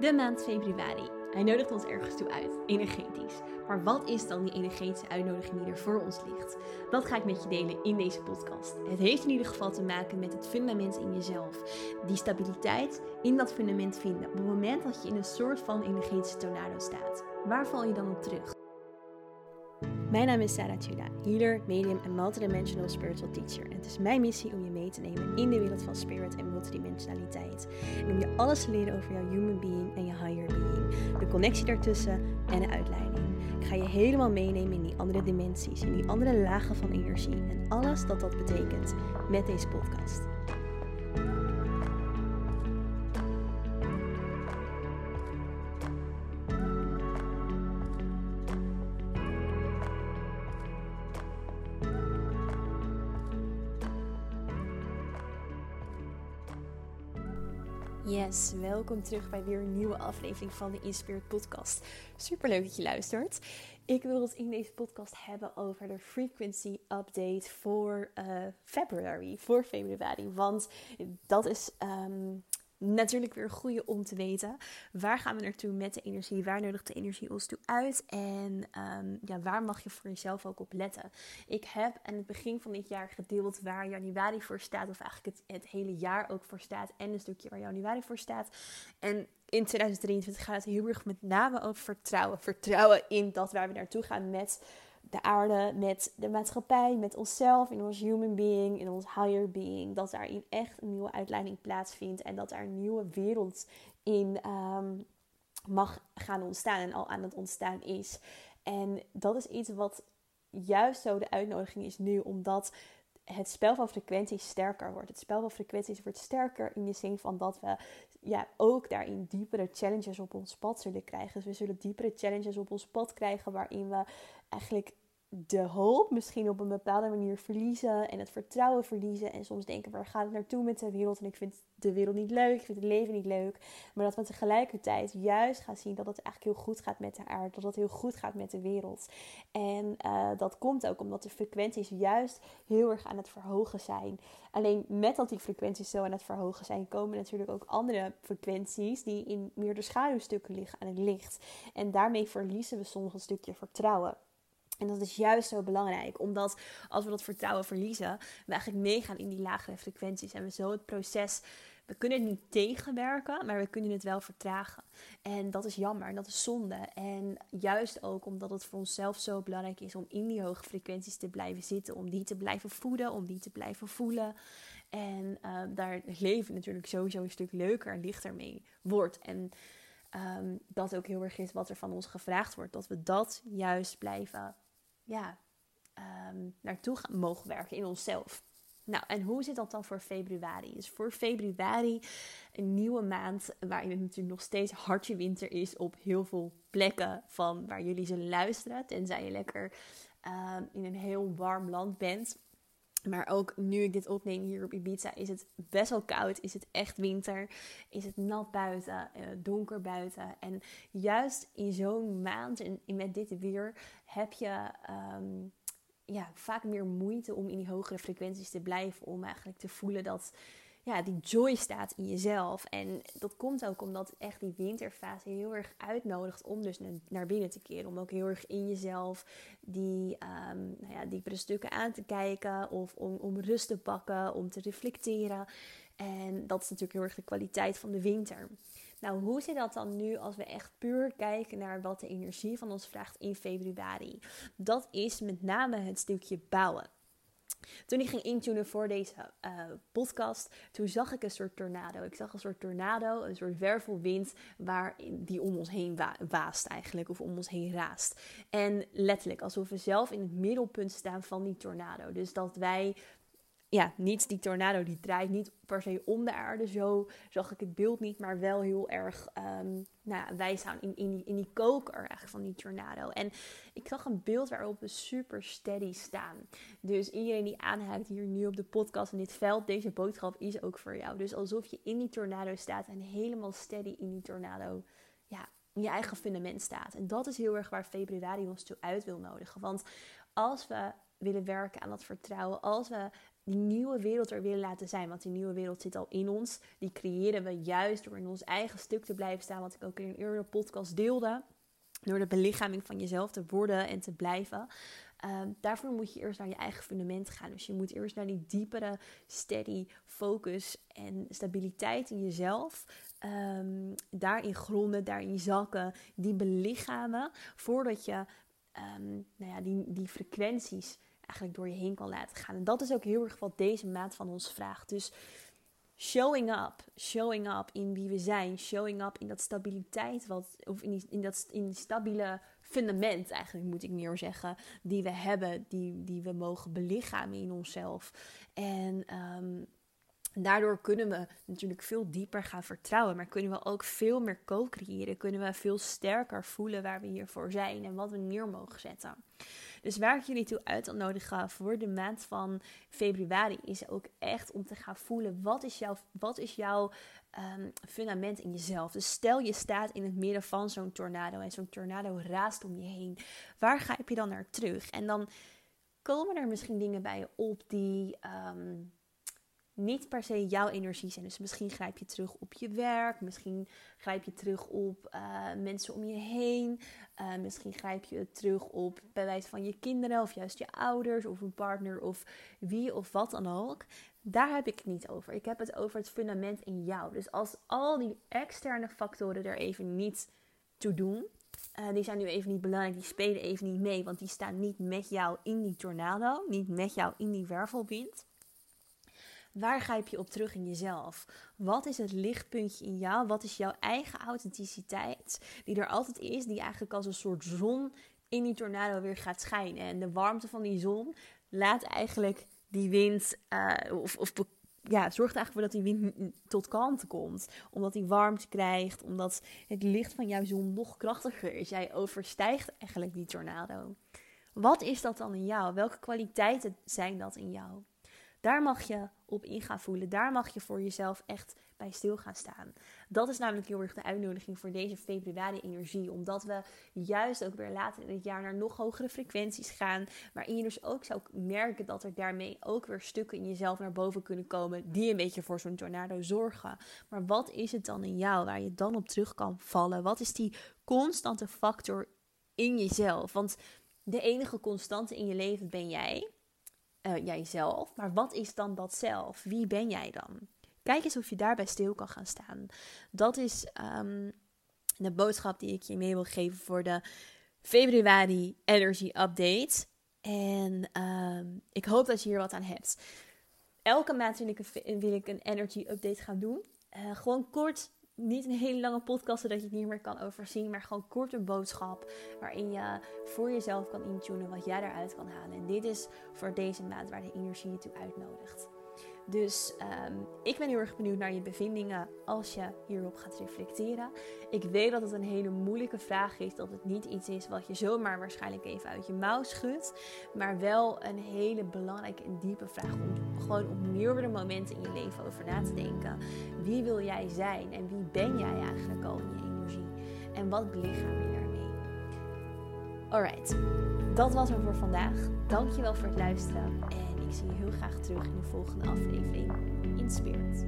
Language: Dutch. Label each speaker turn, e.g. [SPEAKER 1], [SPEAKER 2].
[SPEAKER 1] De maand februari. Hij nodigt ons ergens toe uit, energetisch. Maar wat is dan die energetische uitnodiging die er voor ons ligt? Dat ga ik met je delen in deze podcast. Het heeft in ieder geval te maken met het fundament in jezelf. Die stabiliteit in dat fundament vinden. Op het moment dat je in een soort van energetische tornado staat. Waar val je dan op terug? Mijn naam is Sarah Tuna, healer, medium en multidimensional spiritual teacher. En het is mijn missie om je mee te nemen in de wereld van spirit en multidimensionaliteit. En om je alles te leren over jouw human being en je higher being. De connectie daartussen en de uitleiding. Ik ga je helemaal meenemen in die andere dimensies, in die andere lagen van energie en alles dat dat betekent met deze podcast. Yes, welkom terug bij weer een nieuwe aflevering van de Inspired Podcast. Super leuk dat je luistert. Ik wil het in deze podcast hebben over de frequency update voor uh, February, voor februari. Want dat is ehm, natuurlijk weer een goede om te weten. Waar gaan we naartoe met de energie? Waar nodigt de energie ons toe uit? En um, ja, waar mag je voor jezelf ook op letten? Ik heb aan het begin van dit jaar gedeeld waar januari voor staat. Of eigenlijk het, het hele jaar ook voor staat. En een stukje waar januari voor staat. En in 2023 gaat het heel erg met name over vertrouwen. Vertrouwen in dat waar we naartoe gaan met de aarde, met de maatschappij, met onszelf, in ons human being, in ons higher being. Dat daarin echt een nieuwe uitleiding plaatsvindt en dat er een nieuwe wereld in um, mag gaan ontstaan en al aan het ontstaan is. En dat is iets wat juist zo de uitnodiging is nu, omdat het spel van frequenties sterker wordt. Het spel van frequenties wordt sterker in de zin van dat we ja, ook daarin diepere challenges op ons pad zullen krijgen. Dus we zullen diepere challenges op ons pad krijgen waarin we eigenlijk de hoop misschien op een bepaalde manier verliezen en het vertrouwen verliezen. En soms denken, waar gaat het naartoe met de wereld? En ik vind de wereld niet leuk, ik vind het leven niet leuk. Maar dat we tegelijkertijd juist gaan zien dat het eigenlijk heel goed gaat met de aarde. Dat het heel goed gaat met de wereld. En uh, dat komt ook omdat de frequenties juist heel erg aan het verhogen zijn. Alleen met dat die frequenties zo aan het verhogen zijn, komen natuurlijk ook andere frequenties die in meer de schaduwstukken liggen aan het licht. En daarmee verliezen we soms een stukje vertrouwen. En dat is juist zo belangrijk, omdat als we dat vertrouwen verliezen, we eigenlijk meegaan in die lagere frequenties en we zo het proces, we kunnen het niet tegenwerken, maar we kunnen het wel vertragen. En dat is jammer, dat is zonde. En juist ook omdat het voor onszelf zo belangrijk is om in die hoge frequenties te blijven zitten, om die te blijven voeden, om die te blijven voelen. En uh, daar het leven natuurlijk sowieso een stuk leuker en lichter mee wordt. En um, dat ook heel erg is wat er van ons gevraagd wordt, dat we dat juist blijven ja, um, naartoe gaan, mogen werken in onszelf. Nou, en hoe zit dat dan voor februari? Dus voor februari een nieuwe maand waarin het natuurlijk nog steeds hartje winter is op heel veel plekken van waar jullie zullen luisteren. Tenzij je lekker um, in een heel warm land bent. Maar ook nu ik dit opneem hier op Ibiza, is het best wel koud. Is het echt winter? Is het nat buiten? Uh, donker buiten? En juist in zo'n maand en met dit weer heb je um, ja, vaak meer moeite om in die hogere frequenties te blijven. Om eigenlijk te voelen dat ja, die joy staat in jezelf. En dat komt ook omdat echt die winterfase heel erg uitnodigt om dus naar binnen te keren. Om ook heel erg in jezelf die um, nou ja, diepere stukken aan te kijken. Of om, om rust te pakken, om te reflecteren. En dat is natuurlijk heel erg de kwaliteit van de winter. Nou, hoe zit dat dan nu als we echt puur kijken naar wat de energie van ons vraagt in februari? Dat is met name het stukje bouwen. Toen ik ging intunen voor deze uh, podcast, toen zag ik een soort tornado. Ik zag een soort tornado, een soort wervelwind waar die om ons heen wa waast eigenlijk, of om ons heen raast. En letterlijk, alsof we zelf in het middelpunt staan van die tornado. Dus dat wij ja, niet die tornado die draait niet per se om de aarde. Zo zag ik het beeld niet, maar wel heel erg. Um, nou, wij staan in, in, die, in die koker eigenlijk van die tornado. En ik zag een beeld waarop we super steady staan. Dus iedereen die aanhaakt hier nu op de podcast en dit veld, deze boodschap is ook voor jou. Dus alsof je in die tornado staat en helemaal steady in die tornado. Ja, in je eigen fundament staat. En dat is heel erg waar februari ons toe uit wil nodigen. Want als we willen werken aan dat vertrouwen, als we die nieuwe wereld er willen laten zijn. Want die nieuwe wereld zit al in ons. Die creëren we juist door in ons eigen stuk te blijven staan. Wat ik ook in een eerdere podcast deelde. Door de belichaming van jezelf te worden en te blijven. Um, daarvoor moet je eerst naar je eigen fundament gaan. Dus je moet eerst naar die diepere, steady focus en stabiliteit in jezelf. Um, daarin gronden, daarin zakken, die belichamen. Voordat je um, nou ja, die, die frequenties eigenlijk door je heen kan laten gaan. En dat is ook heel erg wat deze maand van ons vraagt. Dus showing up, showing up in wie we zijn, showing up in dat stabiliteit, wat, of in, in dat in stabiele fundament eigenlijk moet ik meer zeggen, die we hebben, die, die we mogen belichamen in onszelf. En um, daardoor kunnen we natuurlijk veel dieper gaan vertrouwen, maar kunnen we ook veel meer co-creëren, kunnen we veel sterker voelen waar we hiervoor zijn en wat we neer mogen zetten. Dus waar ik jullie toe uit nodigen voor de maand van februari is ook echt om te gaan voelen wat is jouw, wat is jouw um, fundament in jezelf. Dus stel je staat in het midden van zo'n tornado en zo'n tornado raast om je heen. Waar ga je dan naar terug? En dan komen er misschien dingen bij je op die um, niet per se jouw energie zijn. Dus misschien grijp je terug op je werk, misschien grijp je terug op uh, mensen om je heen, uh, misschien grijp je terug op bij wijze van je kinderen of juist je ouders of een partner of wie of wat dan ook. Daar heb ik het niet over. Ik heb het over het fundament in jou. Dus als al die externe factoren er even niet toe doen, uh, die zijn nu even niet belangrijk, die spelen even niet mee, want die staan niet met jou in die tornado, niet met jou in die wervelwind. Waar grijp je op terug in jezelf? Wat is het lichtpuntje in jou? Wat is jouw eigen authenticiteit die er altijd is, die eigenlijk als een soort zon in die tornado weer gaat schijnen? En de warmte van die zon laat eigenlijk die wind, uh, of, of ja, zorgt eigenlijk voor dat die wind tot kalmte komt. Omdat die warmte krijgt, omdat het licht van jouw zon nog krachtiger is. Jij overstijgt eigenlijk die tornado. Wat is dat dan in jou? Welke kwaliteiten zijn dat in jou? Daar mag je op in gaan voelen. Daar mag je voor jezelf echt bij stil gaan staan. Dat is namelijk heel erg de uitnodiging voor deze februari-energie. Omdat we juist ook weer later in het jaar naar nog hogere frequenties gaan. Waarin je dus ook zou merken dat er daarmee ook weer stukken in jezelf naar boven kunnen komen. Die een beetje voor zo'n tornado zorgen. Maar wat is het dan in jou waar je dan op terug kan vallen? Wat is die constante factor in jezelf? Want de enige constante in je leven ben jij uh, jijzelf. Maar wat is dan dat zelf? Wie ben jij dan? Kijk eens of je daarbij stil kan gaan staan. Dat is um, de boodschap die ik je mee wil geven voor de februari Energy Update. En um, ik hoop dat je hier wat aan hebt. Elke maand wil ik een, Energy Update gaan doen. Uh, gewoon kort niet een hele lange podcast zodat je het niet meer kan overzien, maar gewoon kort een boodschap waarin je voor jezelf kan intunen wat jij eruit kan halen. En dit is voor deze maand waar de energie je toe uitnodigt. Dus um, ik ben heel erg benieuwd naar je bevindingen als je hierop gaat reflecteren. Ik weet dat het een hele moeilijke vraag is, dat het niet iets is wat je zomaar waarschijnlijk even uit je mouw schudt, maar wel een hele belangrijke en diepe vraag om gewoon op meerdere momenten in je leven over na te denken. Wie wil jij zijn en wie ben jij eigenlijk al in je energie? En wat belichaam je daarmee? Alright, dat was het voor vandaag. Dankjewel voor het luisteren. En ik zie je heel graag terug in de volgende aflevering in Spirit.